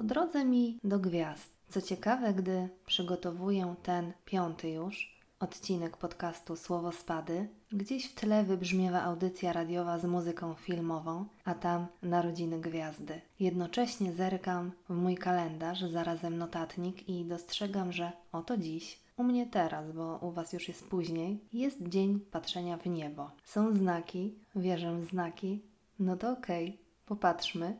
po drodze mi do gwiazd. Co ciekawe, gdy przygotowuję ten piąty już odcinek podcastu Słowo Spady, gdzieś w tle wybrzmiewa audycja radiowa z muzyką filmową, a tam narodziny gwiazdy. Jednocześnie zerkam w mój kalendarz, zarazem notatnik i dostrzegam, że oto dziś u mnie teraz, bo u Was już jest później, jest dzień patrzenia w niebo. Są znaki, wierzę w znaki. No to okej, okay, popatrzmy.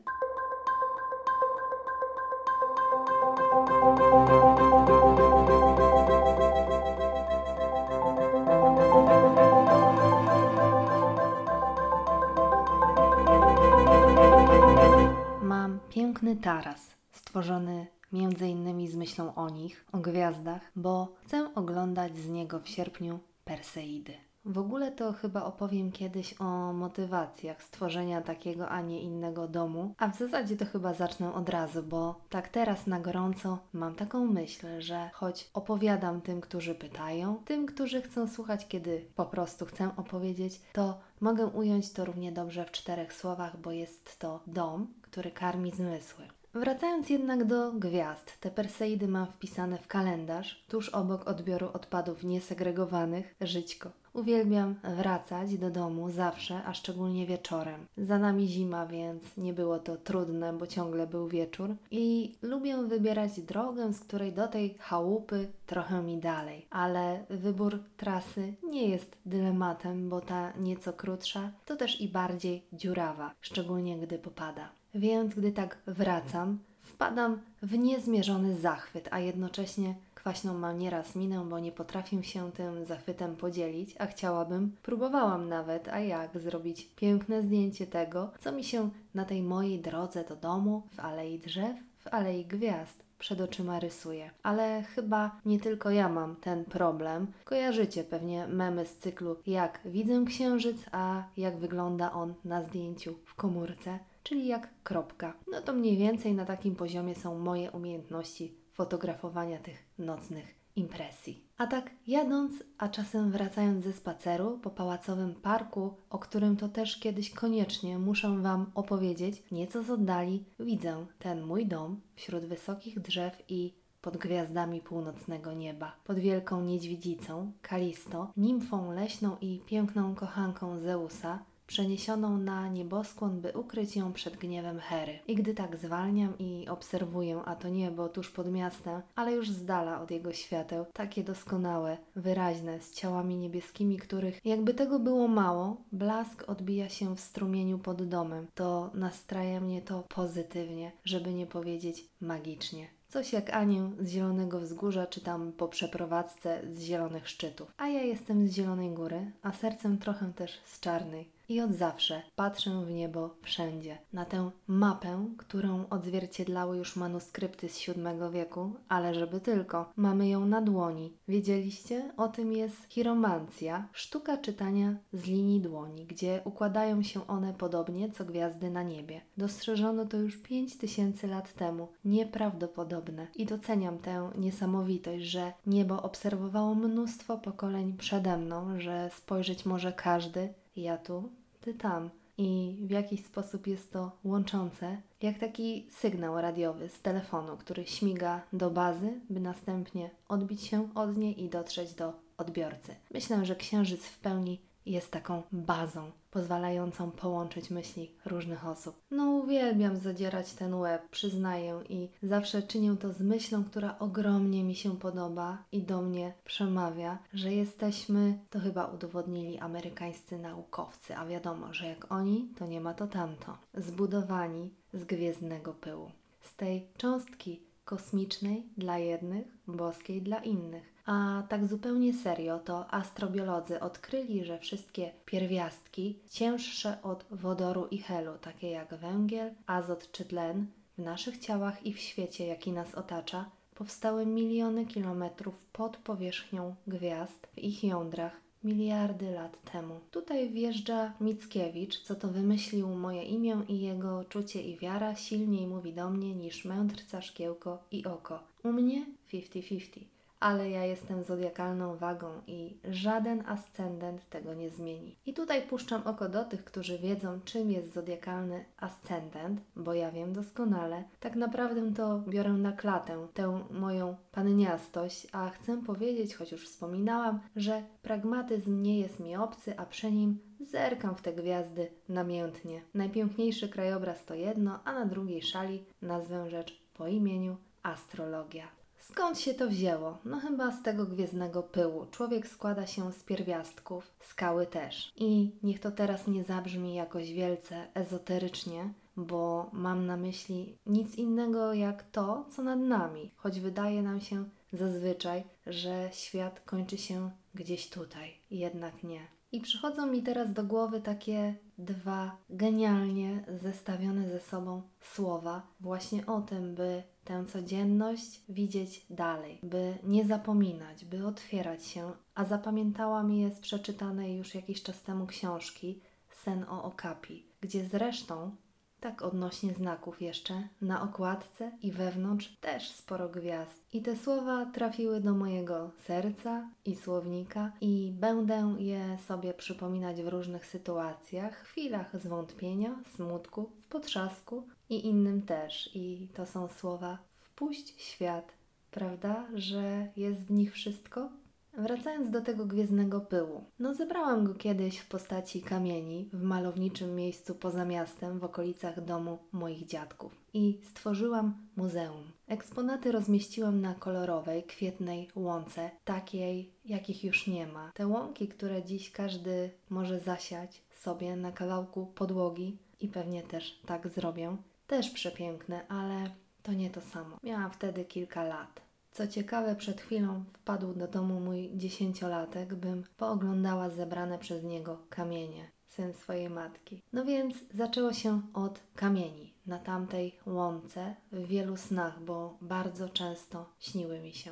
Piękny taras, stworzony innymi z myślą o nich, o gwiazdach, bo chcę oglądać z niego w sierpniu Perseidy. W ogóle to chyba opowiem kiedyś o motywacjach stworzenia takiego, a nie innego domu, a w zasadzie to chyba zacznę od razu, bo tak teraz na gorąco mam taką myśl, że choć opowiadam tym, którzy pytają, tym, którzy chcą słuchać, kiedy po prostu chcę opowiedzieć, to mogę ująć to równie dobrze w czterech słowach, bo jest to dom, który karmi zmysły. Wracając jednak do gwiazd, te Perseidy mam wpisane w kalendarz, tuż obok odbioru odpadów niesegregowanych, żyćko. Uwielbiam wracać do domu zawsze, a szczególnie wieczorem. Za nami zima, więc nie było to trudne, bo ciągle był wieczór. I lubię wybierać drogę, z której do tej chałupy trochę mi dalej. Ale wybór trasy nie jest dylematem, bo ta nieco krótsza to też i bardziej dziurawa, szczególnie gdy popada. Więc gdy tak wracam, wpadam w niezmierzony zachwyt, a jednocześnie kwaśną mam nieraz minę, bo nie potrafię się tym zachwytem podzielić, a chciałabym, próbowałam nawet, a jak zrobić piękne zdjęcie tego, co mi się na tej mojej drodze do domu, w alei drzew, w alei gwiazd przed oczyma rysuje. Ale chyba nie tylko ja mam ten problem. Kojarzycie pewnie memy z cyklu jak widzę księżyc, a jak wygląda on na zdjęciu w komórce czyli jak kropka. No to mniej więcej na takim poziomie są moje umiejętności fotografowania tych nocnych impresji. A tak jadąc, a czasem wracając ze spaceru po pałacowym parku, o którym to też kiedyś koniecznie muszę Wam opowiedzieć, nieco z oddali widzę ten mój dom wśród wysokich drzew i pod gwiazdami północnego nieba, pod wielką niedźwiedzicą, Kalisto, nimfą leśną i piękną kochanką Zeusa, przeniesioną na nieboskłon, by ukryć ją przed gniewem Hery. I gdy tak zwalniam i obserwuję, a to niebo tuż pod miastem, ale już z dala od jego świateł, takie doskonałe, wyraźne, z ciałami niebieskimi, których jakby tego było mało, blask odbija się w strumieniu pod domem. To nastraja mnie to pozytywnie, żeby nie powiedzieć magicznie. Coś jak Anię z Zielonego Wzgórza czytam po przeprowadzce z Zielonych Szczytów. A ja jestem z Zielonej Góry, a sercem trochę też z Czarnej i od zawsze patrzę w niebo wszędzie. Na tę mapę, którą odzwierciedlały już manuskrypty z VII wieku, ale żeby tylko, mamy ją na dłoni. Wiedzieliście? O tym jest chiromancja, sztuka czytania z linii dłoni, gdzie układają się one podobnie co gwiazdy na niebie. Dostrzeżono to już pięć tysięcy lat temu. Nieprawdopodobne. I doceniam tę niesamowitość, że niebo obserwowało mnóstwo pokoleń przede mną, że spojrzeć może każdy, ja tu, ty tam. I w jakiś sposób jest to łączące, jak taki sygnał radiowy z telefonu, który śmiga do bazy, by następnie odbić się od niej i dotrzeć do odbiorcy. Myślę, że księżyc w pełni jest taką bazą pozwalającą połączyć myśli różnych osób. No, uwielbiam zadzierać ten łeb, przyznaję, i zawsze czynię to z myślą, która ogromnie mi się podoba i do mnie przemawia, że jesteśmy, to chyba udowodnili amerykańscy naukowcy, a wiadomo, że jak oni, to nie ma to tamto, zbudowani z gwiezdnego pyłu. Z tej cząstki kosmicznej dla jednych, boskiej dla innych. A tak zupełnie serio, to astrobiolodzy odkryli, że wszystkie pierwiastki cięższe od wodoru i helu, takie jak węgiel, azot czy tlen, w naszych ciałach i w świecie, jaki nas otacza, powstały miliony kilometrów pod powierzchnią gwiazd, w ich jądrach, miliardy lat temu. Tutaj wjeżdża Mickiewicz, co to wymyślił moje imię i jego czucie i wiara silniej mówi do mnie niż mędrca, szkiełko i oko. U mnie 50-50. Ale ja jestem zodiakalną wagą i żaden ascendent tego nie zmieni. I tutaj puszczam oko do tych, którzy wiedzą, czym jest zodiakalny ascendent, bo ja wiem doskonale. Tak naprawdę to biorę na klatę tę moją panniastość, a chcę powiedzieć, choć już wspominałam, że pragmatyzm nie jest mi obcy, a przy nim zerkam w te gwiazdy namiętnie. Najpiękniejszy krajobraz to jedno, a na drugiej szali nazwę rzecz po imieniu astrologia. Skąd się to wzięło? No chyba z tego gwiezdnego pyłu. Człowiek składa się z pierwiastków, skały też. I niech to teraz nie zabrzmi jakoś wielce ezoterycznie, bo mam na myśli nic innego jak to, co nad nami, choć wydaje nam się zazwyczaj, że świat kończy się gdzieś tutaj, jednak nie. I przychodzą mi teraz do głowy takie dwa genialnie zestawione ze sobą słowa, właśnie o tym, by tę codzienność widzieć dalej, by nie zapominać, by otwierać się, a zapamiętałam je z przeczytanej już jakiś czas temu książki Sen o Okapi, gdzie zresztą tak odnośnie znaków jeszcze, na okładce i wewnątrz też sporo gwiazd. I te słowa trafiły do mojego serca i słownika i będę je sobie przypominać w różnych sytuacjach, chwilach zwątpienia, smutku, w potrzasku i innym też. I to są słowa wpuść świat, prawda, że jest w nich wszystko? Wracając do tego gwiezdnego pyłu. No zebrałam go kiedyś w postaci kamieni w malowniczym miejscu poza miastem w okolicach domu moich dziadków i stworzyłam muzeum. Eksponaty rozmieściłam na kolorowej, kwietnej łące, takiej jakich już nie ma. Te łąki, które dziś każdy może zasiać sobie na kawałku podłogi i pewnie też tak zrobię, też przepiękne, ale to nie to samo. Miałam wtedy kilka lat. Co ciekawe, przed chwilą wpadł do domu mój dziesięciolatek, bym pooglądała zebrane przez niego kamienie, syn swojej matki. No więc zaczęło się od kamieni na tamtej łące w wielu snach, bo bardzo często śniły mi się.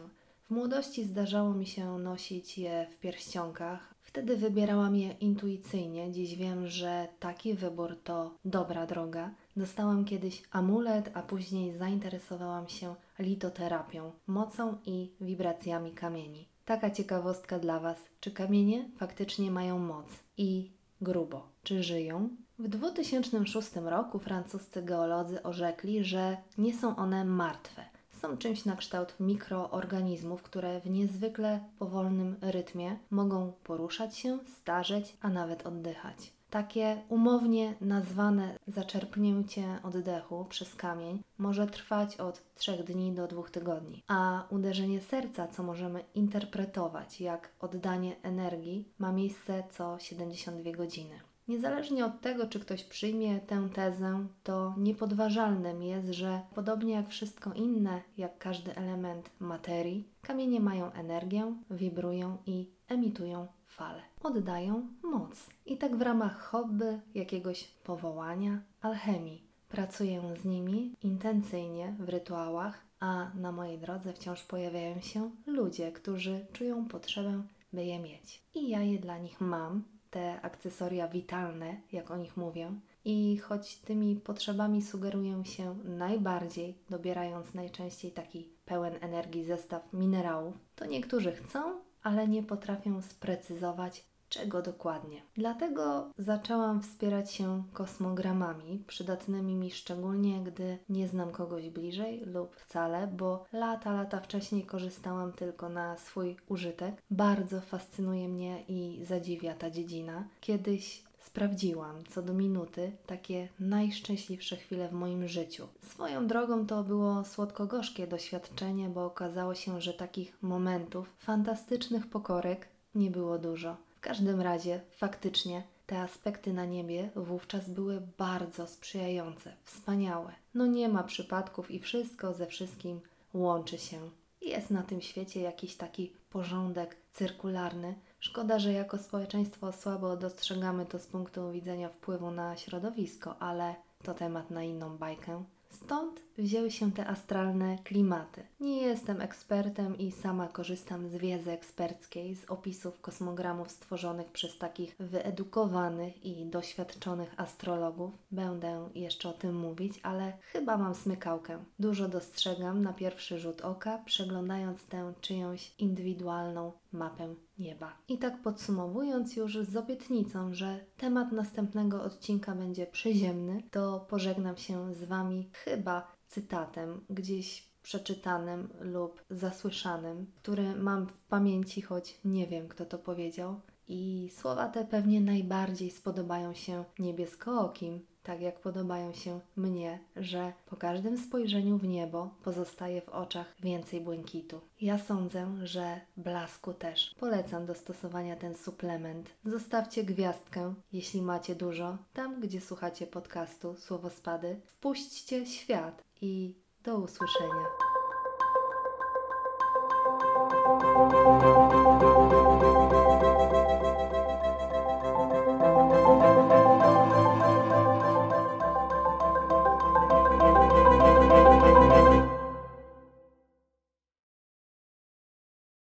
W młodości zdarzało mi się nosić je w pierścionkach. Wtedy wybierałam je intuicyjnie. Dziś wiem, że taki wybór to dobra droga. Dostałam kiedyś amulet, a później zainteresowałam się litoterapią, mocą i wibracjami kamieni. Taka ciekawostka dla Was. Czy kamienie faktycznie mają moc? I grubo. Czy żyją? W 2006 roku francuscy geolodzy orzekli, że nie są one martwe. Są czymś na kształt mikroorganizmów, które w niezwykle powolnym rytmie mogą poruszać się, starzeć, a nawet oddychać. Takie umownie nazwane zaczerpnięcie oddechu przez kamień może trwać od 3 dni do 2 tygodni, a uderzenie serca, co możemy interpretować jak oddanie energii, ma miejsce co 72 godziny. Niezależnie od tego, czy ktoś przyjmie tę tezę, to niepodważalnym jest, że podobnie jak wszystko inne, jak każdy element materii, kamienie mają energię, wibrują i emitują fale. Oddają moc. I tak w ramach hobby, jakiegoś powołania, alchemii. Pracuję z nimi intencyjnie w rytuałach, a na mojej drodze wciąż pojawiają się ludzie, którzy czują potrzebę, by je mieć. I ja je dla nich mam, te akcesoria witalne, jak o nich mówię. I choć tymi potrzebami sugeruję się najbardziej, dobierając najczęściej taki pełen energii zestaw minerałów, to niektórzy chcą, ale nie potrafią sprecyzować, czego dokładnie. Dlatego zaczęłam wspierać się kosmogramami, przydatnymi mi szczególnie, gdy nie znam kogoś bliżej lub wcale, bo lata, lata wcześniej korzystałam tylko na swój użytek. Bardzo fascynuje mnie i zadziwia ta dziedzina. Kiedyś sprawdziłam co do minuty takie najszczęśliwsze chwile w moim życiu. Swoją drogą to było słodko-gorzkie doświadczenie, bo okazało się, że takich momentów, fantastycznych pokorek nie było dużo. W każdym razie, faktycznie, te aspekty na niebie wówczas były bardzo sprzyjające, wspaniałe. No nie ma przypadków i wszystko ze wszystkim łączy się. Jest na tym świecie jakiś taki porządek cyrkularny. Szkoda, że jako społeczeństwo słabo dostrzegamy to z punktu widzenia wpływu na środowisko, ale to temat na inną bajkę. Stąd wzięły się te astralne klimaty. Nie jestem ekspertem i sama korzystam z wiedzy eksperckiej, z opisów kosmogramów stworzonych przez takich wyedukowanych i doświadczonych astrologów. Będę jeszcze o tym mówić, ale chyba mam smykałkę. Dużo dostrzegam na pierwszy rzut oka, przeglądając tę czyjąś indywidualną mapę nieba. I tak podsumowując już z obietnicą, że temat następnego odcinka będzie przyziemny, to pożegnam się z Wami chyba cytatem gdzieś przeczytanym lub zasłyszanym, który mam w pamięci, choć nie wiem, kto to powiedział. I słowa te pewnie najbardziej spodobają się niebieskookim, tak jak podobają się mnie, że po każdym spojrzeniu w niebo pozostaje w oczach więcej błękitu. Ja sądzę, że blasku też. Polecam do stosowania ten suplement. Zostawcie gwiazdkę, jeśli macie dużo, tam gdzie słuchacie podcastu Słowospady. Wpuśćcie świat i do usłyszenia.